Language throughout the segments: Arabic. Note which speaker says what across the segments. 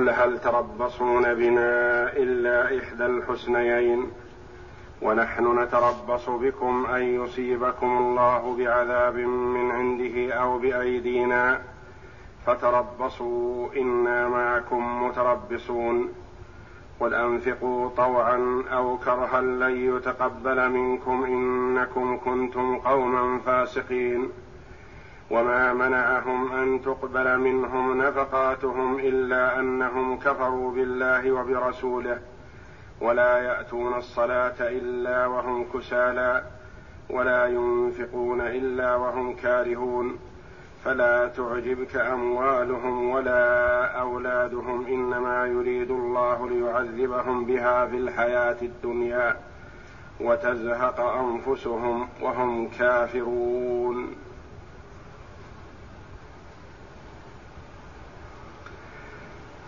Speaker 1: قل هل تربصون بنا الا احدى الحسنيين ونحن نتربص بكم ان يصيبكم الله بعذاب من عنده او بايدينا فتربصوا انا معكم متربصون قل انفقوا طوعا او كرها لن يتقبل منكم انكم كنتم قوما فاسقين وما منعهم ان تقبل منهم نفقاتهم الا انهم كفروا بالله وبرسوله ولا ياتون الصلاه الا وهم كسالى ولا ينفقون الا وهم كارهون فلا تعجبك اموالهم ولا اولادهم انما يريد الله ليعذبهم بها في الحياه الدنيا وتزهق انفسهم وهم كافرون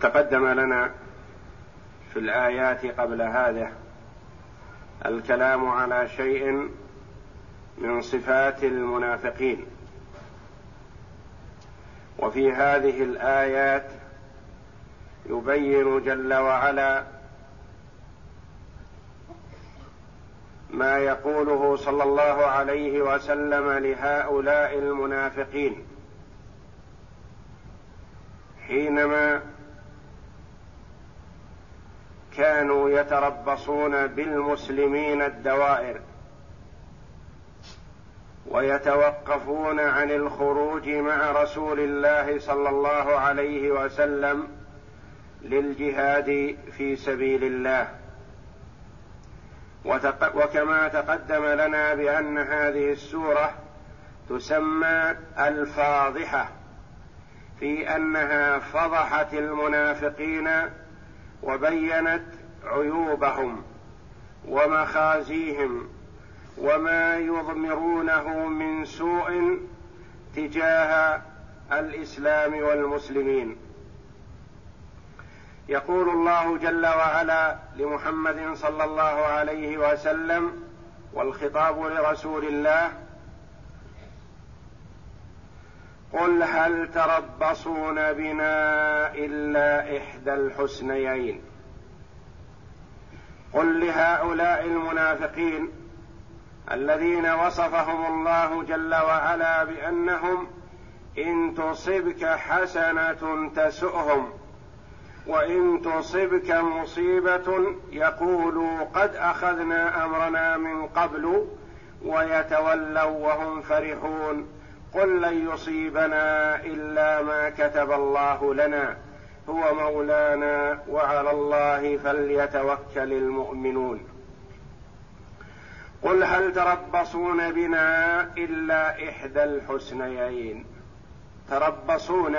Speaker 2: تقدم لنا في الايات قبل هذا الكلام على شيء من صفات المنافقين وفي هذه الايات يبين جل وعلا ما يقوله صلى الله عليه وسلم لهؤلاء المنافقين حينما كانوا يتربصون بالمسلمين الدوائر ويتوقفون عن الخروج مع رسول الله صلى الله عليه وسلم للجهاد في سبيل الله وكما تقدم لنا بان هذه السوره تسمى الفاضحه في انها فضحت المنافقين وبينت عيوبهم ومخازيهم وما يضمرونه من سوء تجاه الاسلام والمسلمين يقول الله جل وعلا لمحمد صلى الله عليه وسلم والخطاب لرسول الله قل هل تربصون بنا الا احدى الحسنيين قل لهؤلاء المنافقين الذين وصفهم الله جل وعلا بانهم ان تصبك حسنه تسؤهم وان تصبك مصيبه يقولوا قد اخذنا امرنا من قبل ويتولوا وهم فرحون قل لن يصيبنا الا ما كتب الله لنا هو مولانا وعلى الله فليتوكل المؤمنون قل هل تربصون بنا الا احدى الحسنيين تربصون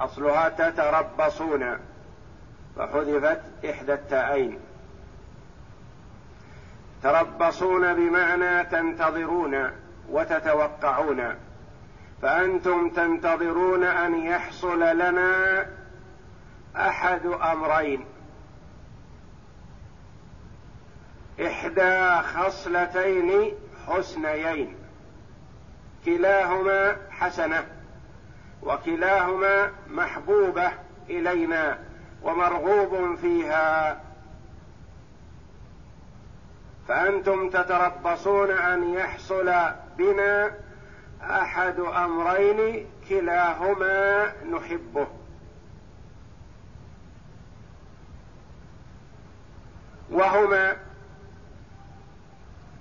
Speaker 2: اصلها تتربصون فحذفت احدى التائين تربصون بمعنى تنتظرون وتتوقعون فانتم تنتظرون ان يحصل لنا احد امرين احدى خصلتين حسنيين كلاهما حسنه وكلاهما محبوبه الينا ومرغوب فيها فانتم تتربصون ان يحصل بنا احد امرين كلاهما نحبه وهما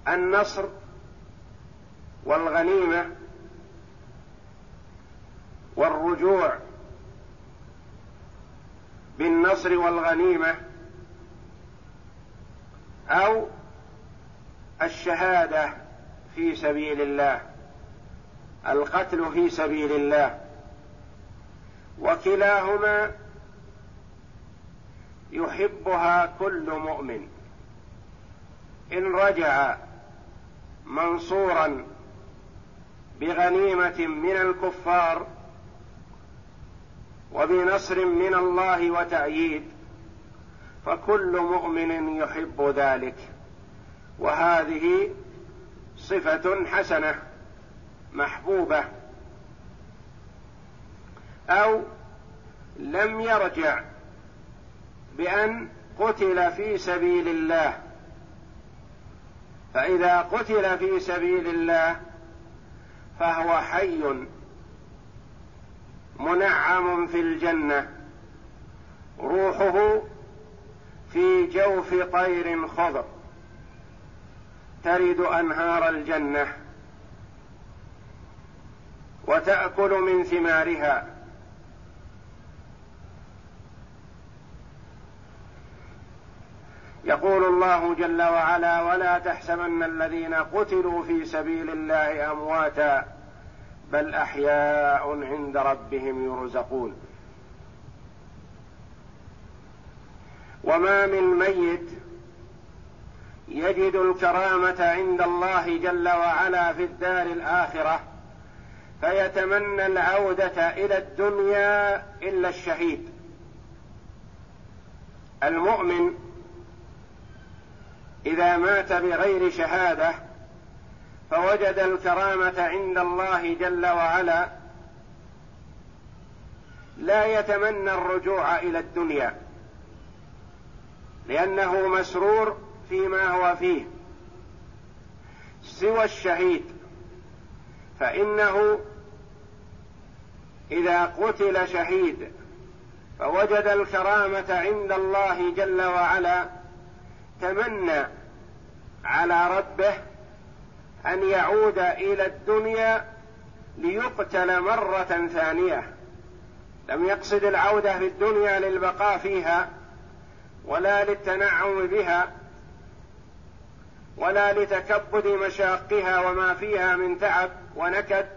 Speaker 2: النصر والغنيمه والرجوع بالنصر والغنيمه او الشهاده في سبيل الله القتل في سبيل الله وكلاهما يحبها كل مؤمن ان رجع منصورا بغنيمه من الكفار وبنصر من الله وتأييد فكل مؤمن يحب ذلك وهذه صفة حسنة محبوبة أو لم يرجع بأن قتل في سبيل الله فإذا قتل في سبيل الله فهو حي منعم في الجنة روحه في جوف طير خضر ترد أنهار الجنة وتأكل من ثمارها يقول الله جل وعلا ولا تحسبن الذين قتلوا في سبيل الله امواتا بل احياء عند ربهم يرزقون وما من ميت يجد الكرامه عند الله جل وعلا في الدار الاخره فيتمنى العودة إلى الدنيا إلا الشهيد المؤمن إذا مات بغير شهادة فوجد الكرامة عند الله جل وعلا لا يتمنى الرجوع إلى الدنيا لأنه مسرور فيما هو فيه سوى الشهيد فإنه إذا قتل شهيد فوجد الكرامة عند الله جل وعلا تمنى على ربه أن يعود إلى الدنيا ليقتل مرة ثانية لم يقصد العودة للدنيا للبقاء فيها ولا للتنعم بها ولا لتكبد مشاقها وما فيها من تعب ونكد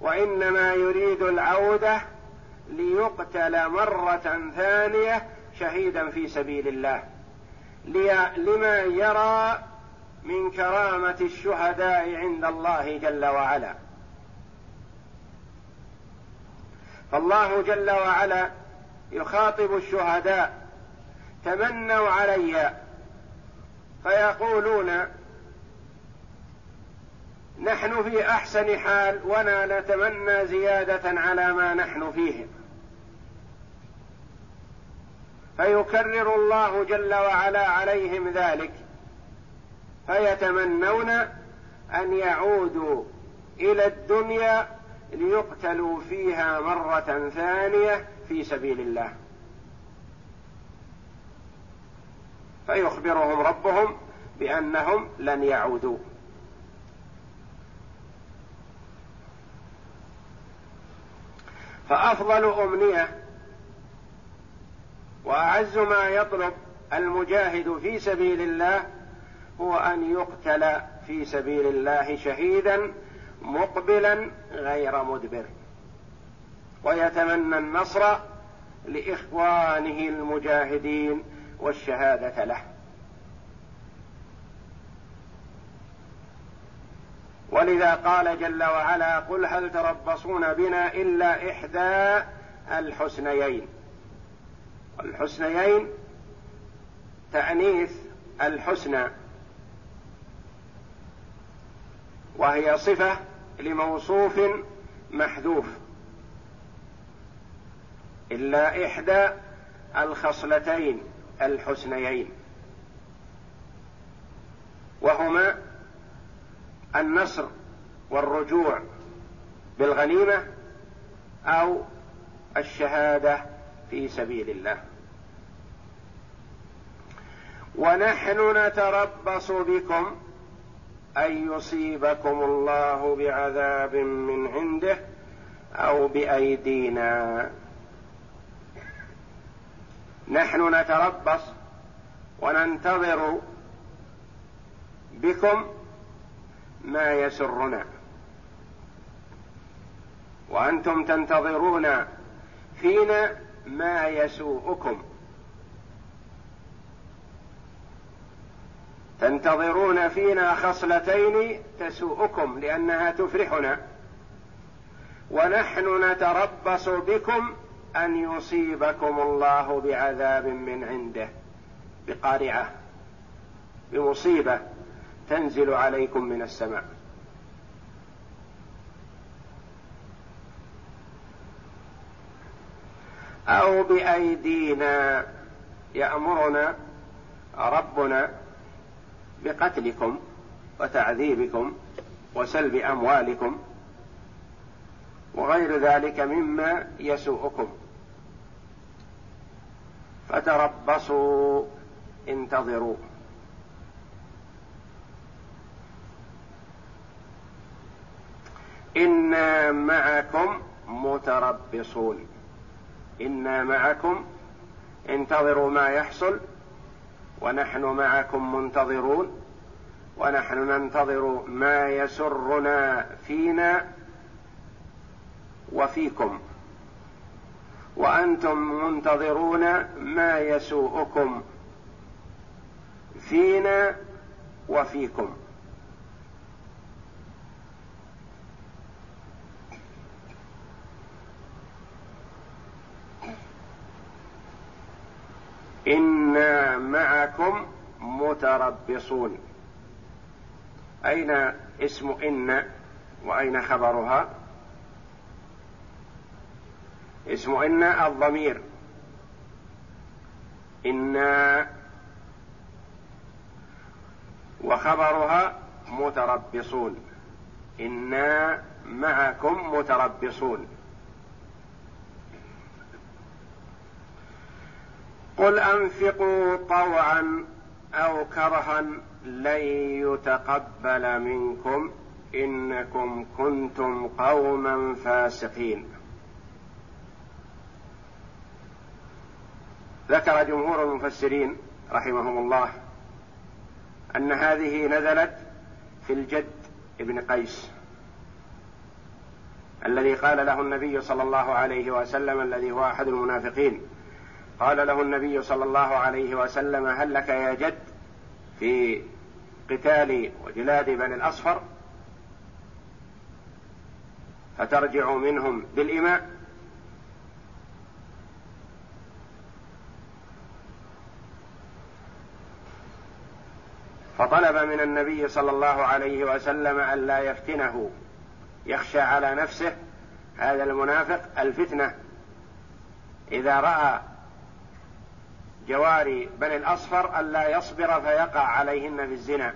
Speaker 2: وانما يريد العوده ليقتل مره ثانيه شهيدا في سبيل الله لما يرى من كرامه الشهداء عند الله جل وعلا فالله جل وعلا يخاطب الشهداء تمنوا عليّ فيقولون نحن في احسن حال ولا نتمنى زياده على ما نحن فيه فيكرر الله جل وعلا عليهم ذلك فيتمنون ان يعودوا الى الدنيا ليقتلوا فيها مره ثانيه في سبيل الله فيخبرهم ربهم بأنهم لن يعودوا فأفضل أمنية وأعز ما يطلب المجاهد في سبيل الله هو أن يقتل في سبيل الله شهيدا مقبلا غير مدبر ويتمنى النصر لإخوانه المجاهدين والشهادة له ولذا قال جل وعلا قل هل تربصون بنا إلا إحدى الحسنيين الحسنيين تأنيث الحسنى وهي صفة لموصوف محذوف إلا إحدى الخصلتين الحسنيين وهما النصر والرجوع بالغنيمه او الشهاده في سبيل الله ونحن نتربص بكم ان يصيبكم الله بعذاب من عنده او بايدينا نحن نتربص وننتظر بكم ما يسرنا وانتم تنتظرون فينا ما يسوءكم تنتظرون فينا خصلتين تسوءكم لانها تفرحنا ونحن نتربص بكم ان يصيبكم الله بعذاب من عنده بقارعه بمصيبه تنزل عليكم من السماء او بايدينا يامرنا ربنا بقتلكم وتعذيبكم وسلب اموالكم وغير ذلك مما يسوءكم فتربصوا انتظروا انا معكم متربصون انا معكم انتظروا ما يحصل ونحن معكم منتظرون ونحن ننتظر ما يسرنا فينا وفيكم وانتم منتظرون ما يسوءكم فينا وفيكم انا معكم متربصون اين اسم ان واين خبرها اسم إن الضمير إنا وخبرها متربصون إنا معكم متربصون قل أنفقوا طوعا أو كرها لن يتقبل منكم إنكم كنتم قوما فاسقين ذكر جمهور المفسرين رحمهم الله أن هذه نزلت في الجد ابن قيس الذي قال له النبي صلى الله عليه وسلم الذي هو أحد المنافقين قال له النبي صلى الله عليه وسلم هل لك يا جد في قتال وجلاد بني الأصفر فترجع منهم بالإماء فطلب من النبي صلى الله عليه وسلم ألا يفتنه يخشى على نفسه هذا المنافق الفتنة إذا رأى جواري بني الأصفر ألا يصبر فيقع عليهن في الزنا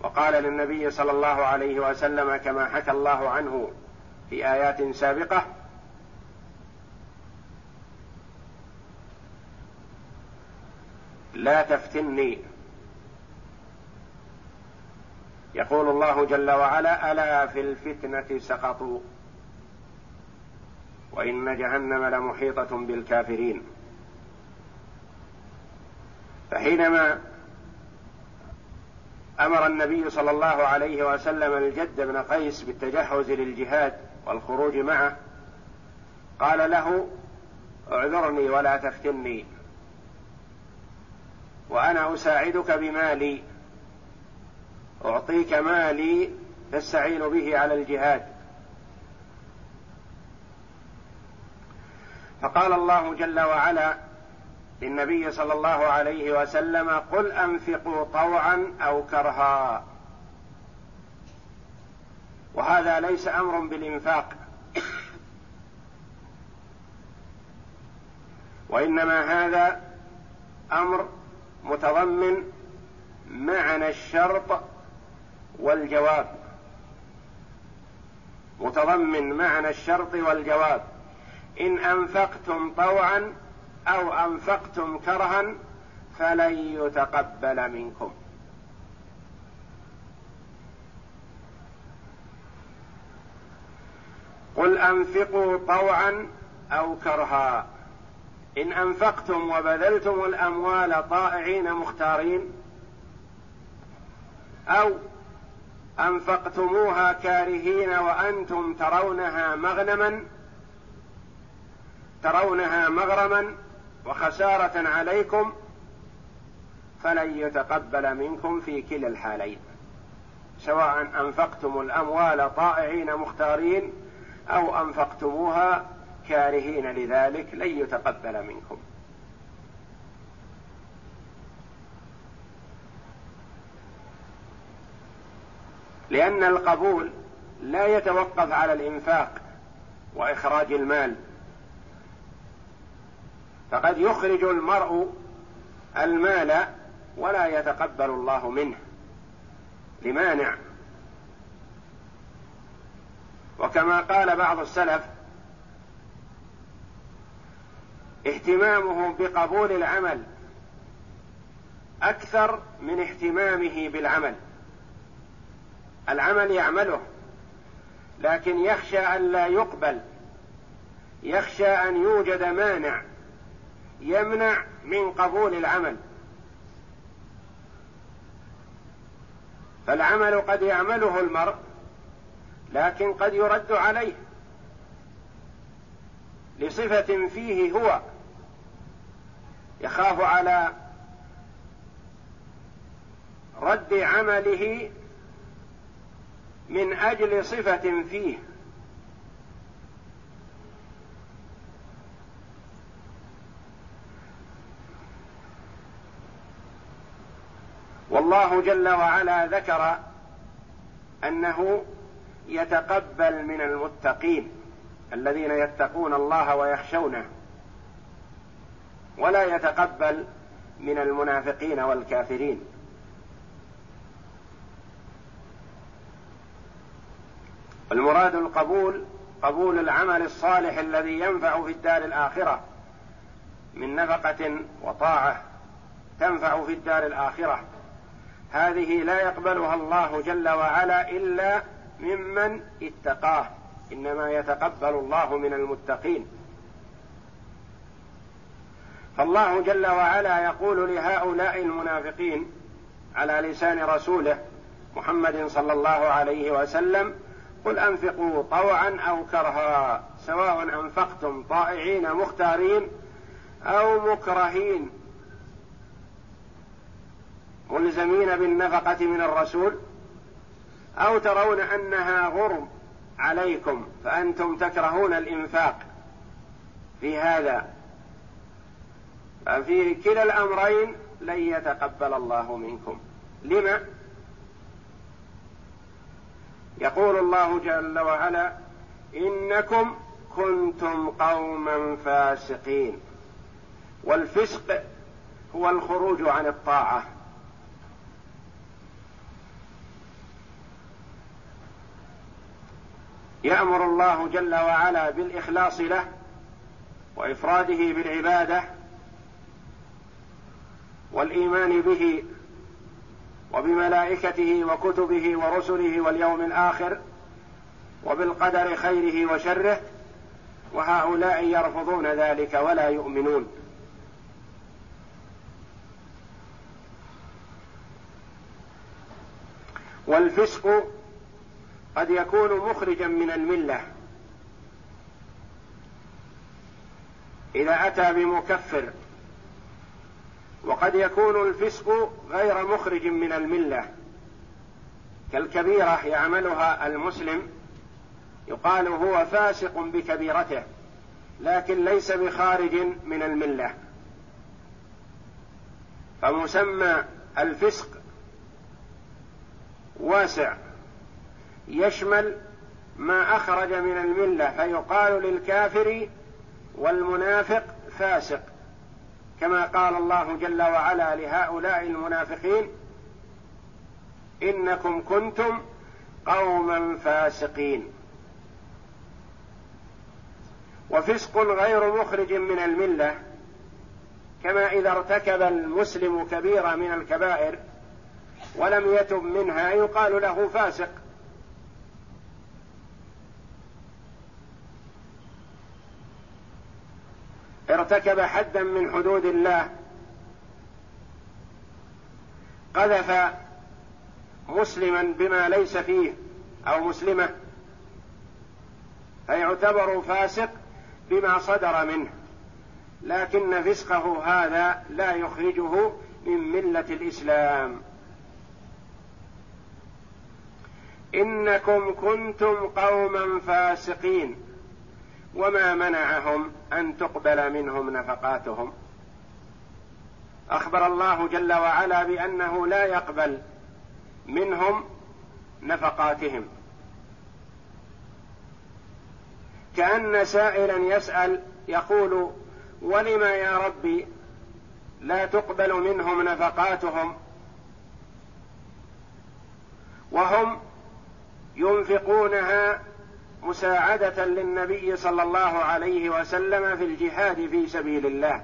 Speaker 2: وقال للنبي صلى الله عليه وسلم كما حكى الله عنه في آيات سابقة لا تفتني يقول الله جل وعلا الا في الفتنه سقطوا وان جهنم لمحيطه بالكافرين فحينما امر النبي صلى الله عليه وسلم الجد بن قيس بالتجهز للجهاد والخروج معه قال له اعذرني ولا تفتني وانا اساعدك بمالي اعطيك مالي تستعين به على الجهاد فقال الله جل وعلا للنبي صلى الله عليه وسلم قل انفقوا طوعا او كرها وهذا ليس امر بالانفاق وانما هذا امر متضمن معنى الشرط والجواب متضمن معنى الشرط والجواب ان انفقتم طوعا او انفقتم كرها فلن يتقبل منكم قل انفقوا طوعا او كرها إن أنفقتم وبذلتم الأموال طائعين مختارين أو أنفقتموها كارهين وأنتم ترونها مغنما ترونها مغرما وخسارة عليكم فلن يتقبل منكم في كلا الحالين سواء أنفقتم الأموال طائعين مختارين أو أنفقتموها كارهين لذلك لن يتقبل منكم لأن القبول لا يتوقف على الإنفاق وإخراج المال فقد يخرج المرء المال ولا يتقبل الله منه لمانع وكما قال بعض السلف اهتمامه بقبول العمل اكثر من اهتمامه بالعمل العمل يعمله لكن يخشى ان لا يقبل يخشى ان يوجد مانع يمنع من قبول العمل فالعمل قد يعمله المرء لكن قد يرد عليه لصفه فيه هو يخاف على رد عمله من اجل صفه فيه والله جل وعلا ذكر انه يتقبل من المتقين الذين يتقون الله ويخشونه ولا يتقبل من المنافقين والكافرين المراد القبول قبول العمل الصالح الذي ينفع في الدار الاخره من نفقه وطاعه تنفع في الدار الاخره هذه لا يقبلها الله جل وعلا الا ممن اتقاه انما يتقبل الله من المتقين فالله جل وعلا يقول لهؤلاء المنافقين على لسان رسوله محمد صلى الله عليه وسلم قل انفقوا طوعا او كرها سواء انفقتم طائعين مختارين او مكرهين ملزمين بالنفقه من الرسول او ترون انها غرم عليكم فانتم تكرهون الانفاق في هذا ففي كلا الامرين لن يتقبل الله منكم لما يقول الله جل وعلا انكم كنتم قوما فاسقين والفسق هو الخروج عن الطاعه يامر الله جل وعلا بالاخلاص له وافراده بالعباده والايمان به وبملائكته وكتبه ورسله واليوم الاخر وبالقدر خيره وشره وهؤلاء يرفضون ذلك ولا يؤمنون والفسق قد يكون مخرجا من المله اذا اتى بمكفر وقد يكون الفسق غير مخرج من المله كالكبيره يعملها المسلم يقال هو فاسق بكبيرته لكن ليس بخارج من المله فمسمى الفسق واسع يشمل ما اخرج من المله فيقال للكافر والمنافق فاسق كما قال الله جل وعلا لهؤلاء المنافقين انكم كنتم قوما فاسقين وفسق غير مخرج من المله كما اذا ارتكب المسلم كبيره من الكبائر ولم يتب منها يقال له فاسق ارتكب حدا من حدود الله قذف مسلما بما ليس فيه او مسلمه فيعتبر فاسق بما صدر منه لكن فسقه هذا لا يخرجه من مله الاسلام انكم كنتم قوما فاسقين وما منعهم ان تقبل منهم نفقاتهم اخبر الله جل وعلا بانه لا يقبل منهم نفقاتهم كان سائلا يسال يقول ولم يا ربي لا تقبل منهم نفقاتهم وهم ينفقونها مساعده للنبي صلى الله عليه وسلم في الجهاد في سبيل الله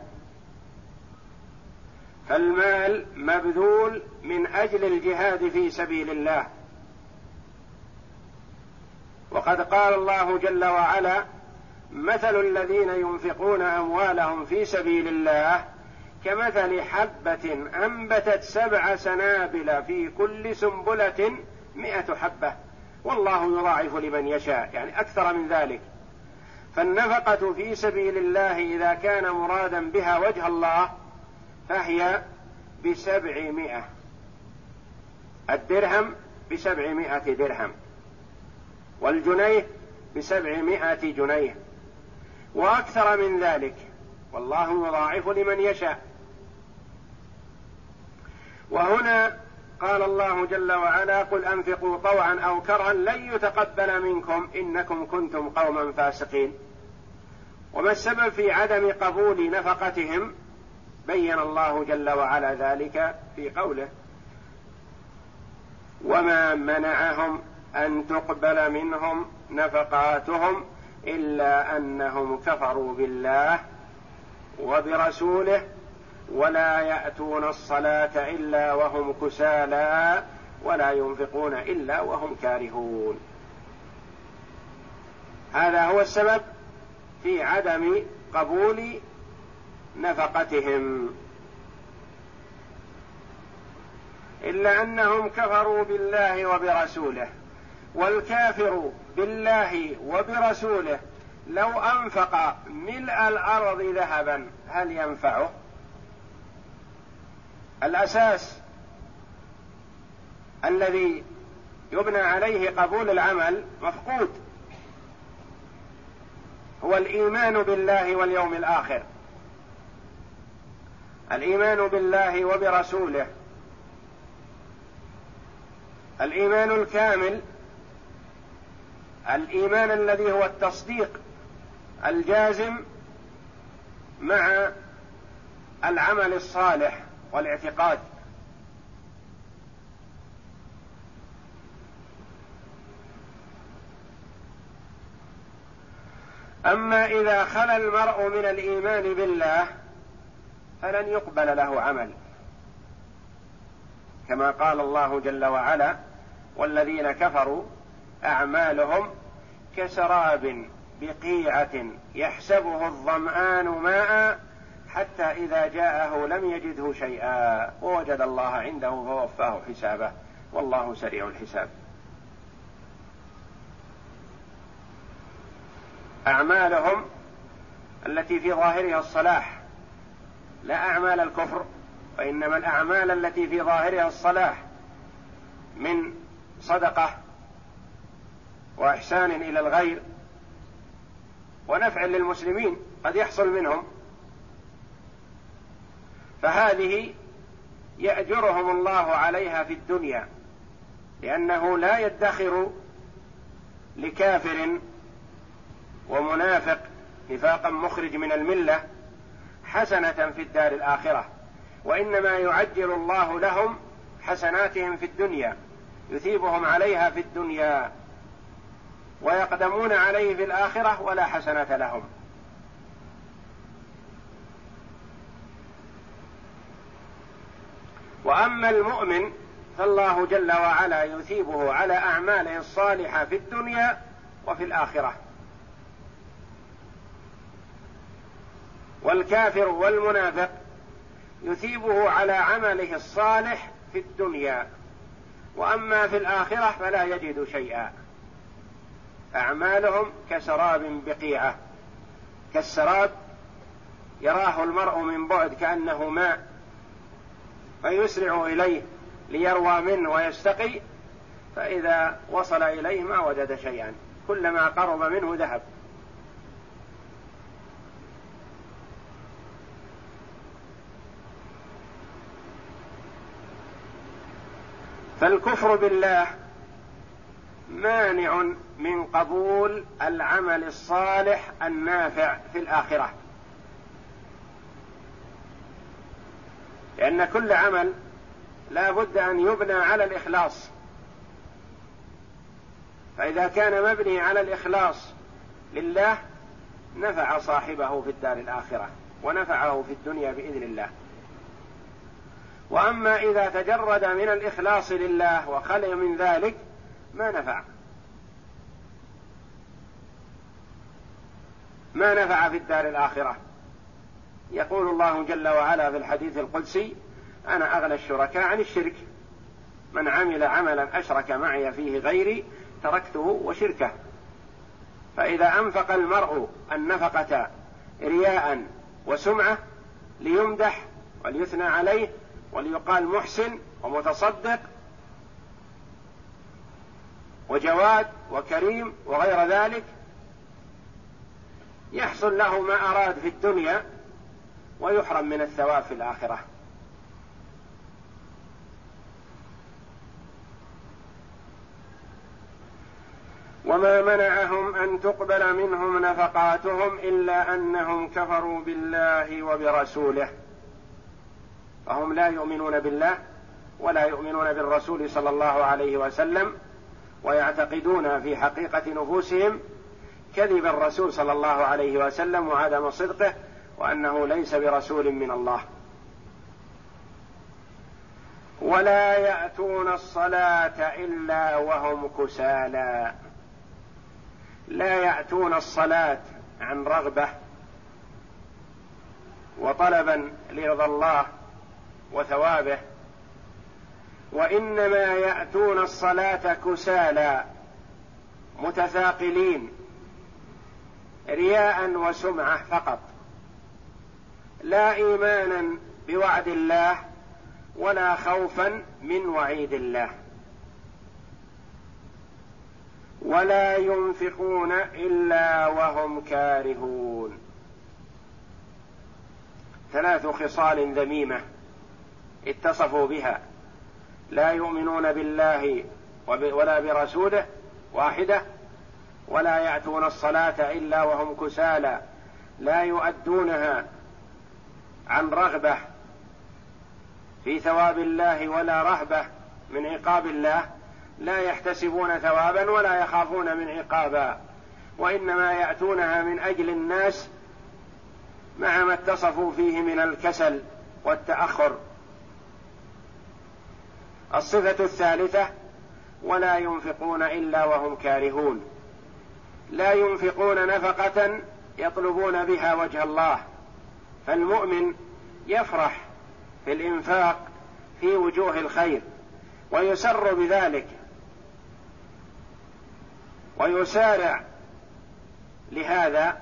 Speaker 2: فالمال مبذول من اجل الجهاد في سبيل الله وقد قال الله جل وعلا مثل الذين ينفقون اموالهم في سبيل الله كمثل حبه انبتت سبع سنابل في كل سنبله مئه حبه والله يضاعف لمن يشاء يعني أكثر من ذلك فالنفقة في سبيل الله إذا كان مرادا بها وجه الله فهي بسبعمائة الدرهم بسبعمائة درهم والجنيه بسبعمائة جنيه وأكثر من ذلك والله يضاعف لمن يشاء وهنا قال الله جل وعلا قل انفقوا طوعا او كرها لن يتقبل منكم انكم كنتم قوما فاسقين وما السبب في عدم قبول نفقتهم بين الله جل وعلا ذلك في قوله وما منعهم ان تقبل منهم نفقاتهم الا انهم كفروا بالله وبرسوله ولا ياتون الصلاه الا وهم كسالى ولا ينفقون الا وهم كارهون هذا هو السبب في عدم قبول نفقتهم الا انهم كفروا بالله وبرسوله والكافر بالله وبرسوله لو انفق ملء الارض ذهبا هل ينفعه الأساس الذي يبنى عليه قبول العمل مفقود هو الايمان بالله واليوم الاخر الايمان بالله وبرسوله الايمان الكامل الايمان الذي هو التصديق الجازم مع العمل الصالح والاعتقاد أما إذا خلا المرء من الإيمان بالله فلن يقبل له عمل كما قال الله جل وعلا والذين كفروا أعمالهم كسراب بقيعة يحسبه الظمآن ماء حتى إذا جاءه لم يجده شيئا ووجد الله عنده فوفاه حسابه والله سريع الحساب أعمالهم التي في ظاهرها الصلاح لا أعمال الكفر وإنما الأعمال التي في ظاهرها الصلاح من صدقة وإحسان إلى الغير ونفع للمسلمين قد يحصل منهم فهذه يأجرهم الله عليها في الدنيا لأنه لا يدخر لكافر ومنافق نفاقا مخرج من المله حسنه في الدار الاخره وانما يعجل الله لهم حسناتهم في الدنيا يثيبهم عليها في الدنيا ويقدمون عليه في الاخره ولا حسنه لهم واما المؤمن فالله جل وعلا يثيبه على اعماله الصالحه في الدنيا وفي الاخره والكافر والمنافق يثيبه على عمله الصالح في الدنيا واما في الاخره فلا يجد شيئا اعمالهم كسراب بقيعه كالسراب يراه المرء من بعد كانه ماء فيسرع إليه ليروى منه ويستقي فإذا وصل إليه ما وجد شيئا كلما قرب منه ذهب فالكفر بالله مانع من قبول العمل الصالح النافع في الاخره لأن كل عمل لا بد أن يبنى على الإخلاص فإذا كان مبني على الإخلاص لله نفع صاحبه في الدار الآخرة ونفعه في الدنيا بإذن الله وأما إذا تجرد من الإخلاص لله وخلي من ذلك ما نفع ما نفع في الدار الآخرة يقول الله جل وعلا في الحديث القدسي أنا أغنى الشركاء عن الشرك من عمل عملا أشرك معي فيه غيري تركته وشركه فإذا أنفق المرء النفقة رياء وسمعة ليمدح وليثنى عليه وليقال محسن ومتصدق وجواد وكريم وغير ذلك يحصل له ما أراد في الدنيا ويحرم من الثواب في الآخرة وما منعهم أن تقبل منهم نفقاتهم إلا أنهم كفروا بالله وبرسوله فهم لا يؤمنون بالله ولا يؤمنون بالرسول صلى الله عليه وسلم ويعتقدون في حقيقة نفوسهم كذب الرسول صلى الله عليه وسلم وعدم صدقه وانه ليس برسول من الله ولا ياتون الصلاه الا وهم كسالى لا ياتون الصلاه عن رغبه وطلبا لرضا الله وثوابه وانما ياتون الصلاه كسالى متثاقلين رياء وسمعه فقط لا ايمانا بوعد الله ولا خوفا من وعيد الله ولا ينفقون الا وهم كارهون ثلاث خصال ذميمه اتصفوا بها لا يؤمنون بالله ولا برسوله واحده ولا ياتون الصلاه الا وهم كسالى لا يؤدونها عن رغبه في ثواب الله ولا رهبه من عقاب الله لا يحتسبون ثوابا ولا يخافون من عقابا وانما ياتونها من اجل الناس مع ما اتصفوا فيه من الكسل والتاخر الصفه الثالثه ولا ينفقون الا وهم كارهون لا ينفقون نفقه يطلبون بها وجه الله فالمؤمن يفرح في الإنفاق في وجوه الخير ويسر بذلك ويسارع لهذا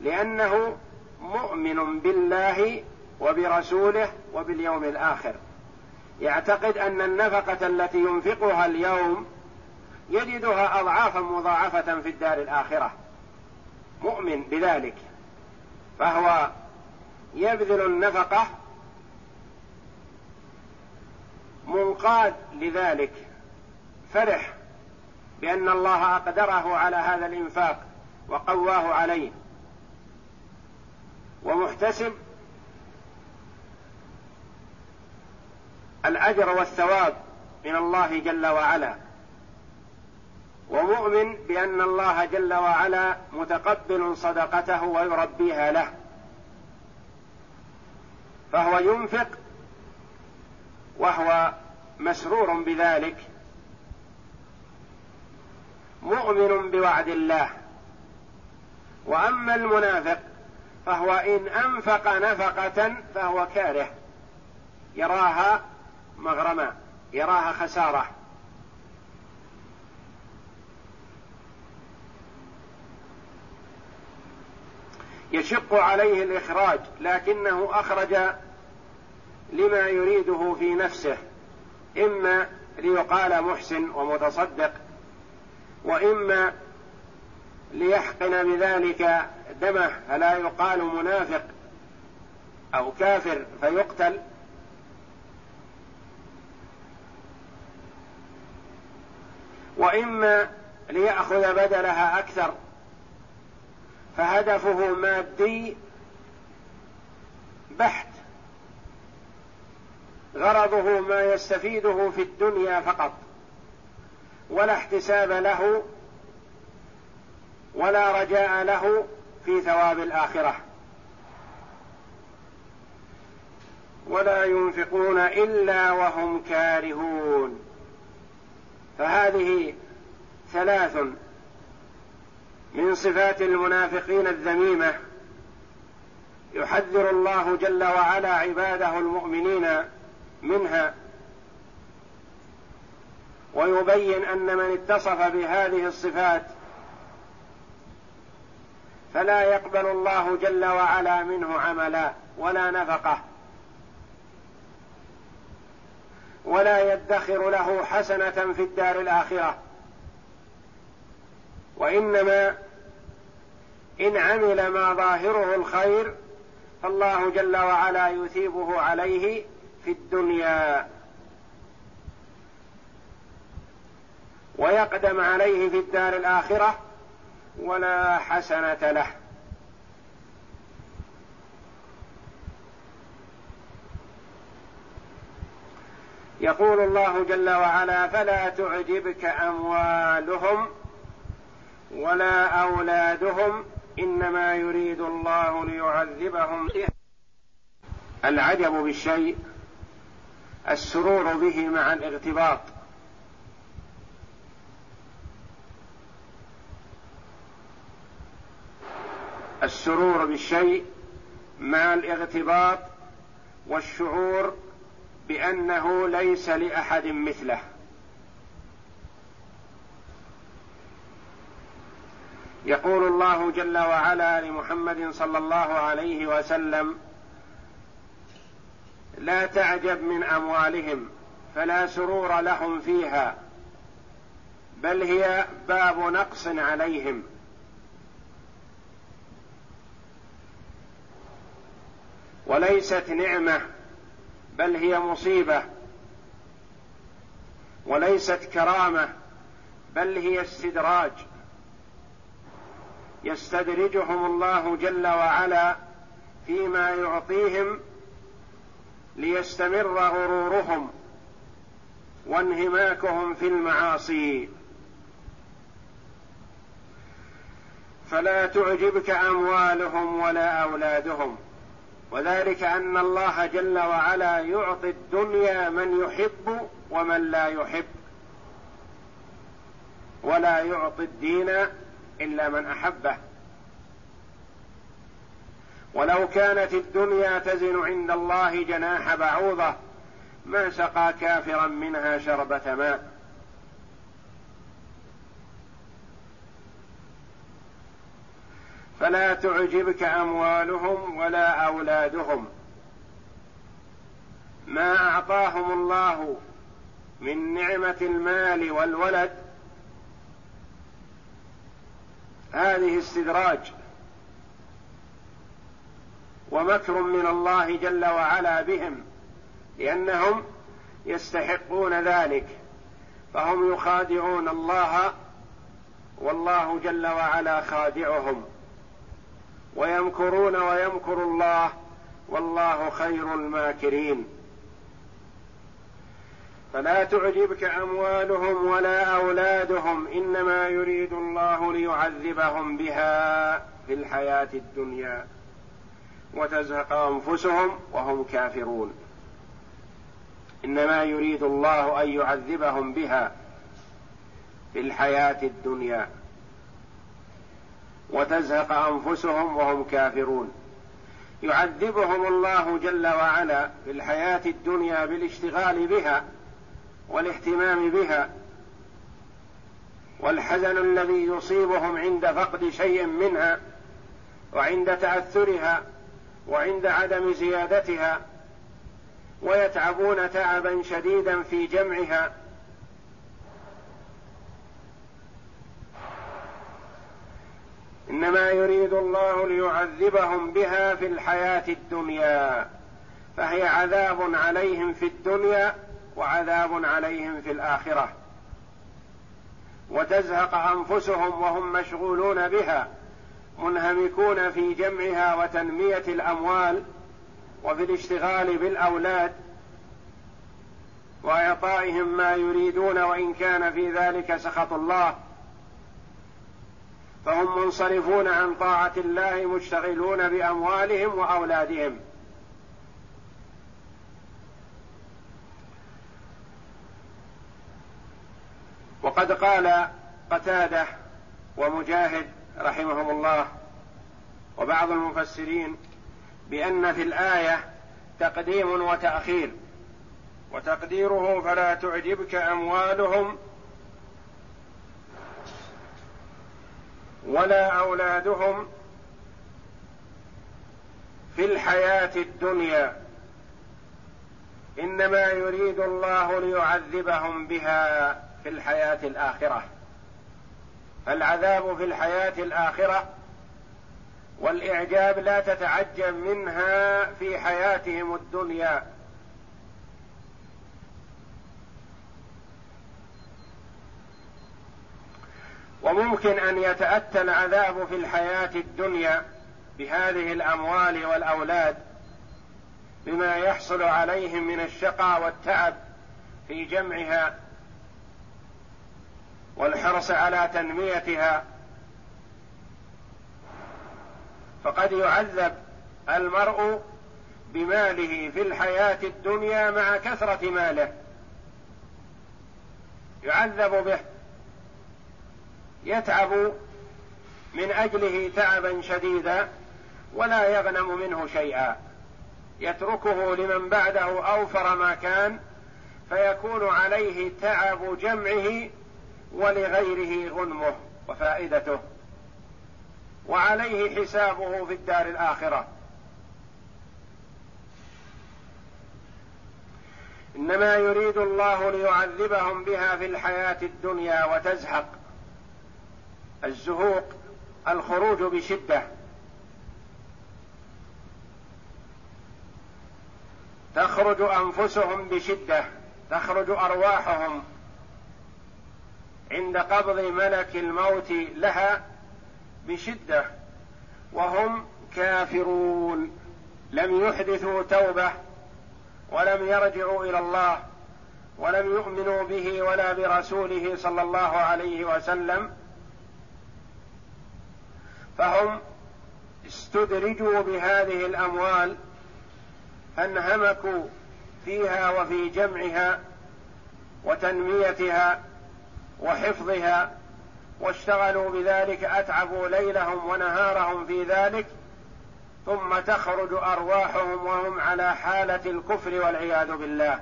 Speaker 2: لأنه مؤمن بالله وبرسوله وباليوم الآخر يعتقد أن النفقة التي ينفقها اليوم يجدها أضعافا مضاعفة في الدار الآخرة مؤمن بذلك فهو يبذل النفقة منقاد لذلك فرح بأن الله أقدره على هذا الإنفاق وقواه عليه ومحتسب الأجر والثواب من الله جل وعلا ومؤمن بأن الله جل وعلا متقبل صدقته ويربيها له فهو ينفق وهو مسرور بذلك مؤمن بوعد الله واما المنافق فهو ان انفق نفقه فهو كاره يراها مغرما يراها خساره يشق عليه الإخراج لكنه أخرج لما يريده في نفسه إما ليقال محسن ومتصدق وإما ليحقن بذلك دمه فلا يقال منافق أو كافر فيقتل وإما ليأخذ بدلها أكثر فهدفه مادي بحت غرضه ما يستفيده في الدنيا فقط ولا احتساب له ولا رجاء له في ثواب الاخره ولا ينفقون الا وهم كارهون فهذه ثلاث من صفات المنافقين الذميمه يحذر الله جل وعلا عباده المؤمنين منها ويبين ان من اتصف بهذه الصفات فلا يقبل الله جل وعلا منه عملا ولا نفقه ولا يدخر له حسنه في الدار الاخره وانما إن عمل ما ظاهره الخير فالله جل وعلا يثيبه عليه في الدنيا ويقدم عليه في الدار الآخرة ولا حسنة له يقول الله جل وعلا فلا تعجبك أموالهم ولا أولادهم انما يريد الله ليعذبهم العجب بالشيء السرور به مع الاغتباط السرور بالشيء مع الاغتباط والشعور بانه ليس لاحد مثله يقول الله جل وعلا لمحمد صلى الله عليه وسلم لا تعجب من اموالهم فلا سرور لهم فيها بل هي باب نقص عليهم وليست نعمه بل هي مصيبه وليست كرامه بل هي استدراج يستدرجهم الله جل وعلا فيما يعطيهم ليستمر غرورهم وانهماكهم في المعاصي فلا تعجبك اموالهم ولا اولادهم وذلك ان الله جل وعلا يعطي الدنيا من يحب ومن لا يحب ولا يعطي الدين الا من احبه ولو كانت الدنيا تزن عند الله جناح بعوضه ما سقى كافرا منها شربه ماء فلا تعجبك اموالهم ولا اولادهم ما اعطاهم الله من نعمه المال والولد هذه استدراج ومكر من الله جل وعلا بهم لانهم يستحقون ذلك فهم يخادعون الله والله جل وعلا خادعهم ويمكرون ويمكر الله والله خير الماكرين فلا تعجبك اموالهم ولا اولادهم انما يريد الله ليعذبهم بها في الحياه الدنيا وتزهق انفسهم وهم كافرون انما يريد الله ان يعذبهم بها في الحياه الدنيا وتزهق انفسهم وهم كافرون يعذبهم الله جل وعلا في الحياه الدنيا بالاشتغال بها والاهتمام بها والحزن الذي يصيبهم عند فقد شيء منها وعند تاثرها وعند عدم زيادتها ويتعبون تعبا شديدا في جمعها انما يريد الله ليعذبهم بها في الحياه الدنيا فهي عذاب عليهم في الدنيا وعذاب عليهم في الاخره وتزهق انفسهم وهم مشغولون بها منهمكون في جمعها وتنميه الاموال وفي الاشتغال بالاولاد واعطائهم ما يريدون وان كان في ذلك سخط الله فهم منصرفون عن طاعه الله مشتغلون باموالهم واولادهم وقد قال قتاده ومجاهد رحمهم الله وبعض المفسرين بان في الايه تقديم وتاخير وتقديره فلا تعجبك اموالهم ولا اولادهم في الحياه الدنيا انما يريد الله ليعذبهم بها في الحياة الآخرة فالعذاب في الحياة الآخرة والإعجاب لا تتعجب منها في حياتهم الدنيا وممكن أن يتأتى العذاب في الحياة الدنيا بهذه الأموال والأولاد بما يحصل عليهم من الشقى والتعب في جمعها والحرص على تنميتها فقد يعذب المرء بماله في الحياه الدنيا مع كثره ماله يعذب به يتعب من اجله تعبا شديدا ولا يغنم منه شيئا يتركه لمن بعده اوفر ما كان فيكون عليه تعب جمعه ولغيره غنمه وفائدته وعليه حسابه في الدار الاخره انما يريد الله ليعذبهم بها في الحياه الدنيا وتزهق الزهوق الخروج بشده تخرج انفسهم بشده تخرج ارواحهم عند قبض ملك الموت لها بشده وهم كافرون لم يحدثوا توبه ولم يرجعوا الى الله ولم يؤمنوا به ولا برسوله صلى الله عليه وسلم فهم استدرجوا بهذه الاموال فانهمكوا فيها وفي جمعها وتنميتها وحفظها واشتغلوا بذلك اتعبوا ليلهم ونهارهم في ذلك ثم تخرج ارواحهم وهم على حاله الكفر والعياذ بالله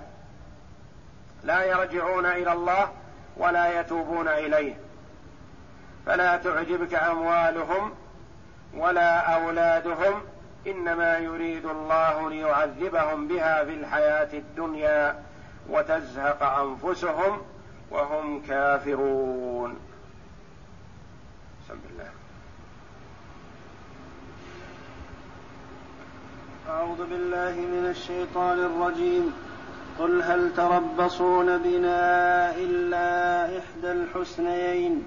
Speaker 2: لا يرجعون الى الله ولا يتوبون اليه فلا تعجبك اموالهم ولا اولادهم انما يريد الله ليعذبهم بها في الحياه الدنيا وتزهق انفسهم وهم كافرون بسم الله
Speaker 3: أعوذ بالله من الشيطان الرجيم قل هل تربصون بنا إلا إحدى الحسنيين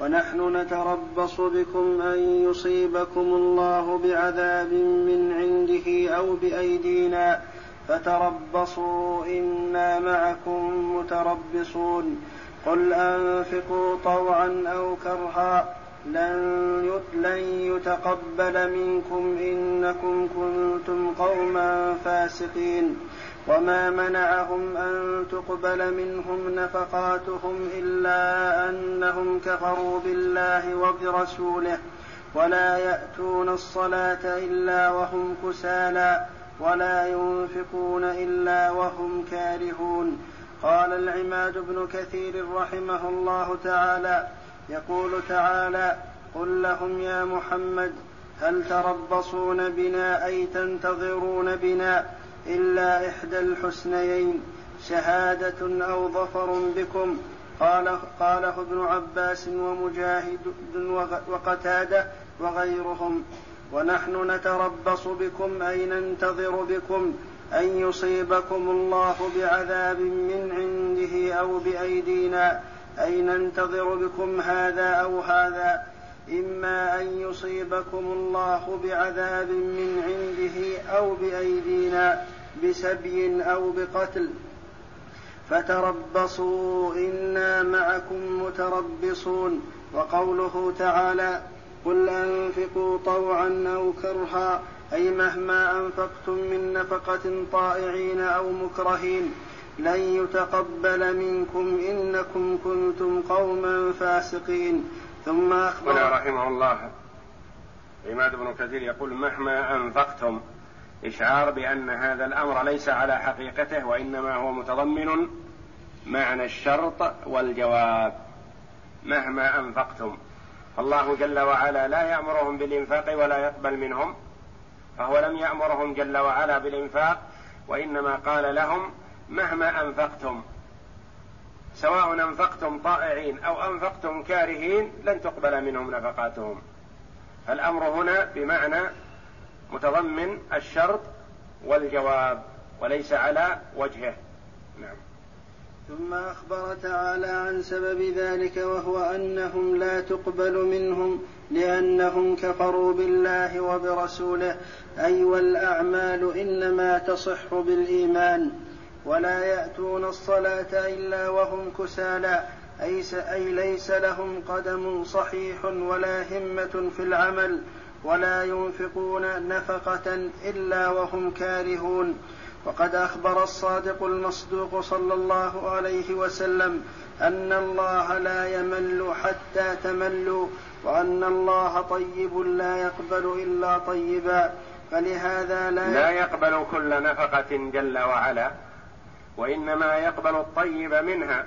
Speaker 3: ونحن نتربص بكم أن يصيبكم الله بعذاب من عنده أو بأيدينا فتربصوا إنا معكم متربصون قل أنفقوا طوعا أو كرها لن يتقبل منكم إنكم كنتم قوما فاسقين وما منعهم أن تقبل منهم نفقاتهم إلا أنهم كفروا بالله وبرسوله ولا يأتون الصلاة إلا وهم كسالى ولا ينفقون إلا وهم كارهون قال العماد بن كثير رحمه الله تعالى يقول تعالى قل لهم يا محمد هل تربصون بنا أي تنتظرون بنا إلا إحدى الحسنيين شهادة أو ظفر بكم قال قاله ابن عباس ومجاهد وقتادة وغيرهم ونحن نتربص بكم أي ننتظر بكم أن يصيبكم الله بعذاب من عنده أو بأيدينا أي ننتظر بكم هذا أو هذا إما أن يصيبكم الله بعذاب من عنده أو بأيدينا بسبي أو بقتل فتربصوا إنا معكم متربصون وقوله تعالى قل أنفقوا طوعا أو كرها أي مهما أنفقتم من نفقة طائعين أو مكرهين لن يتقبل منكم إنكم كنتم قوما فاسقين
Speaker 2: ثم أخبر هنا رحمه الله عماد بن كثير يقول مهما أنفقتم إشعار بأن هذا الأمر ليس على حقيقته وإنما هو متضمن معنى الشرط والجواب مهما أنفقتم فالله جل وعلا لا يامرهم بالانفاق ولا يقبل منهم فهو لم يامرهم جل وعلا بالانفاق وانما قال لهم مهما انفقتم سواء انفقتم طائعين او انفقتم كارهين لن تقبل منهم نفقاتهم فالامر هنا بمعنى متضمن الشرط والجواب وليس على وجهه نعم
Speaker 3: ثم أخبر تعالى عن سبب ذلك وهو أنهم لا تقبل منهم لأنهم كفروا بالله وبرسوله أي أيوة والأعمال إنما تصح بالإيمان ولا يأتون الصلاة إلا وهم كسالى أي ليس لهم قدم صحيح ولا همة في العمل ولا ينفقون نفقة إلا وهم كارهون وقد اخبر الصادق المصدوق صلى الله عليه وسلم ان الله لا يمل حتى تملوا وان الله طيب لا يقبل الا طيبا
Speaker 2: فلهذا لا لا يقبل كل نفقه جل وعلا وانما يقبل الطيب منها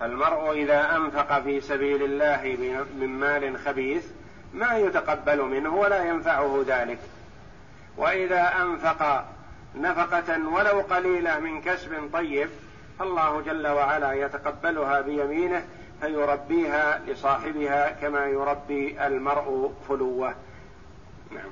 Speaker 2: فالمرء اذا انفق في سبيل الله من مال خبيث ما يتقبل منه ولا ينفعه ذلك واذا انفق نفقة ولو قليلة من كسب طيب فالله جل وعلا يتقبلها بيمينه فيربيها لصاحبها كما يربي المرء فلوه نعم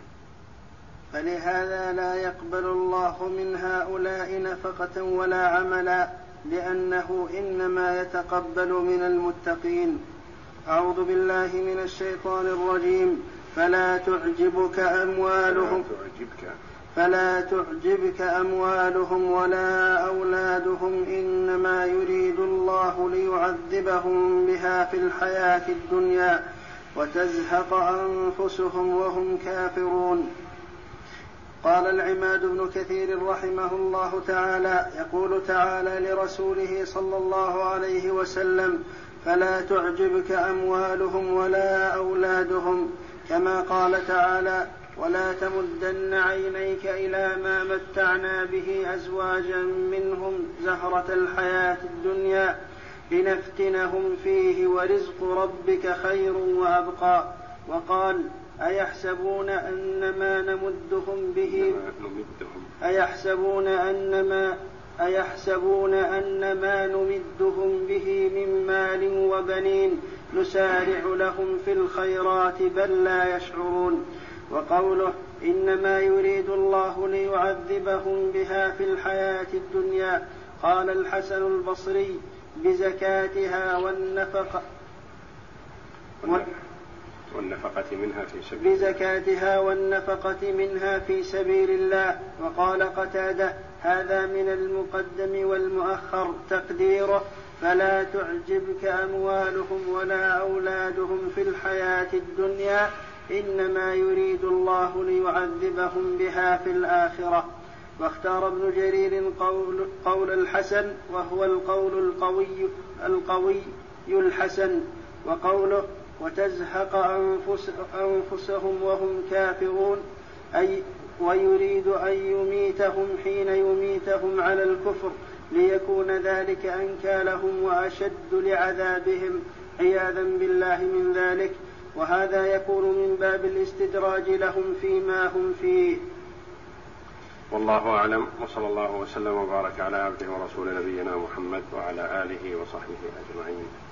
Speaker 3: فلهذا لا يقبل الله من هؤلاء نفقة ولا عملا لأنه إنما يتقبل من المتقين أعوذ بالله من الشيطان الرجيم فلا تعجبك أموالهم فلا تعجبك فلا تعجبك اموالهم ولا اولادهم انما يريد الله ليعذبهم بها في الحياه الدنيا وتزهق انفسهم وهم كافرون قال العماد بن كثير رحمه الله تعالى يقول تعالى لرسوله صلى الله عليه وسلم فلا تعجبك اموالهم ولا اولادهم كما قال تعالى ولا تمدن عينيك إلى ما متعنا به أزواجا منهم زهرة الحياة الدنيا لنفتنهم فيه ورزق ربك خير وأبقى وقال أيحسبون أن ما نمدهم به أيحسبون أن ما أيحسبون أن ما نمدهم به من مال وبنين نسارع لهم في الخيرات بل لا يشعرون وقوله انما يريد الله ليعذبهم بها في الحياه الدنيا قال الحسن البصري بزكاتها والنفقه
Speaker 2: والنفقة منها في سبيل
Speaker 3: بزكاتها والنفقة منها في سبيل الله وقال قتادة هذا من المقدم والمؤخر تقديره فلا تعجبك أموالهم ولا أولادهم في الحياة الدنيا انما يريد الله ليعذبهم بها في الاخره واختار ابن جرير قول, قول الحسن وهو القول القوي القوي الحسن وقوله وتزهق أنفس أنفسهم وهم كافرون أي ويريد أن يميتهم حين يميتهم على الكفر ليكون ذلك أنكى لهم وأشد لعذابهم عياذا بالله من ذلك وهذا يكون من باب الاستدراج لهم فيما هم فيه
Speaker 2: والله اعلم وصلى الله وسلم وبارك على عبده ورسول نبينا محمد وعلى اله وصحبه اجمعين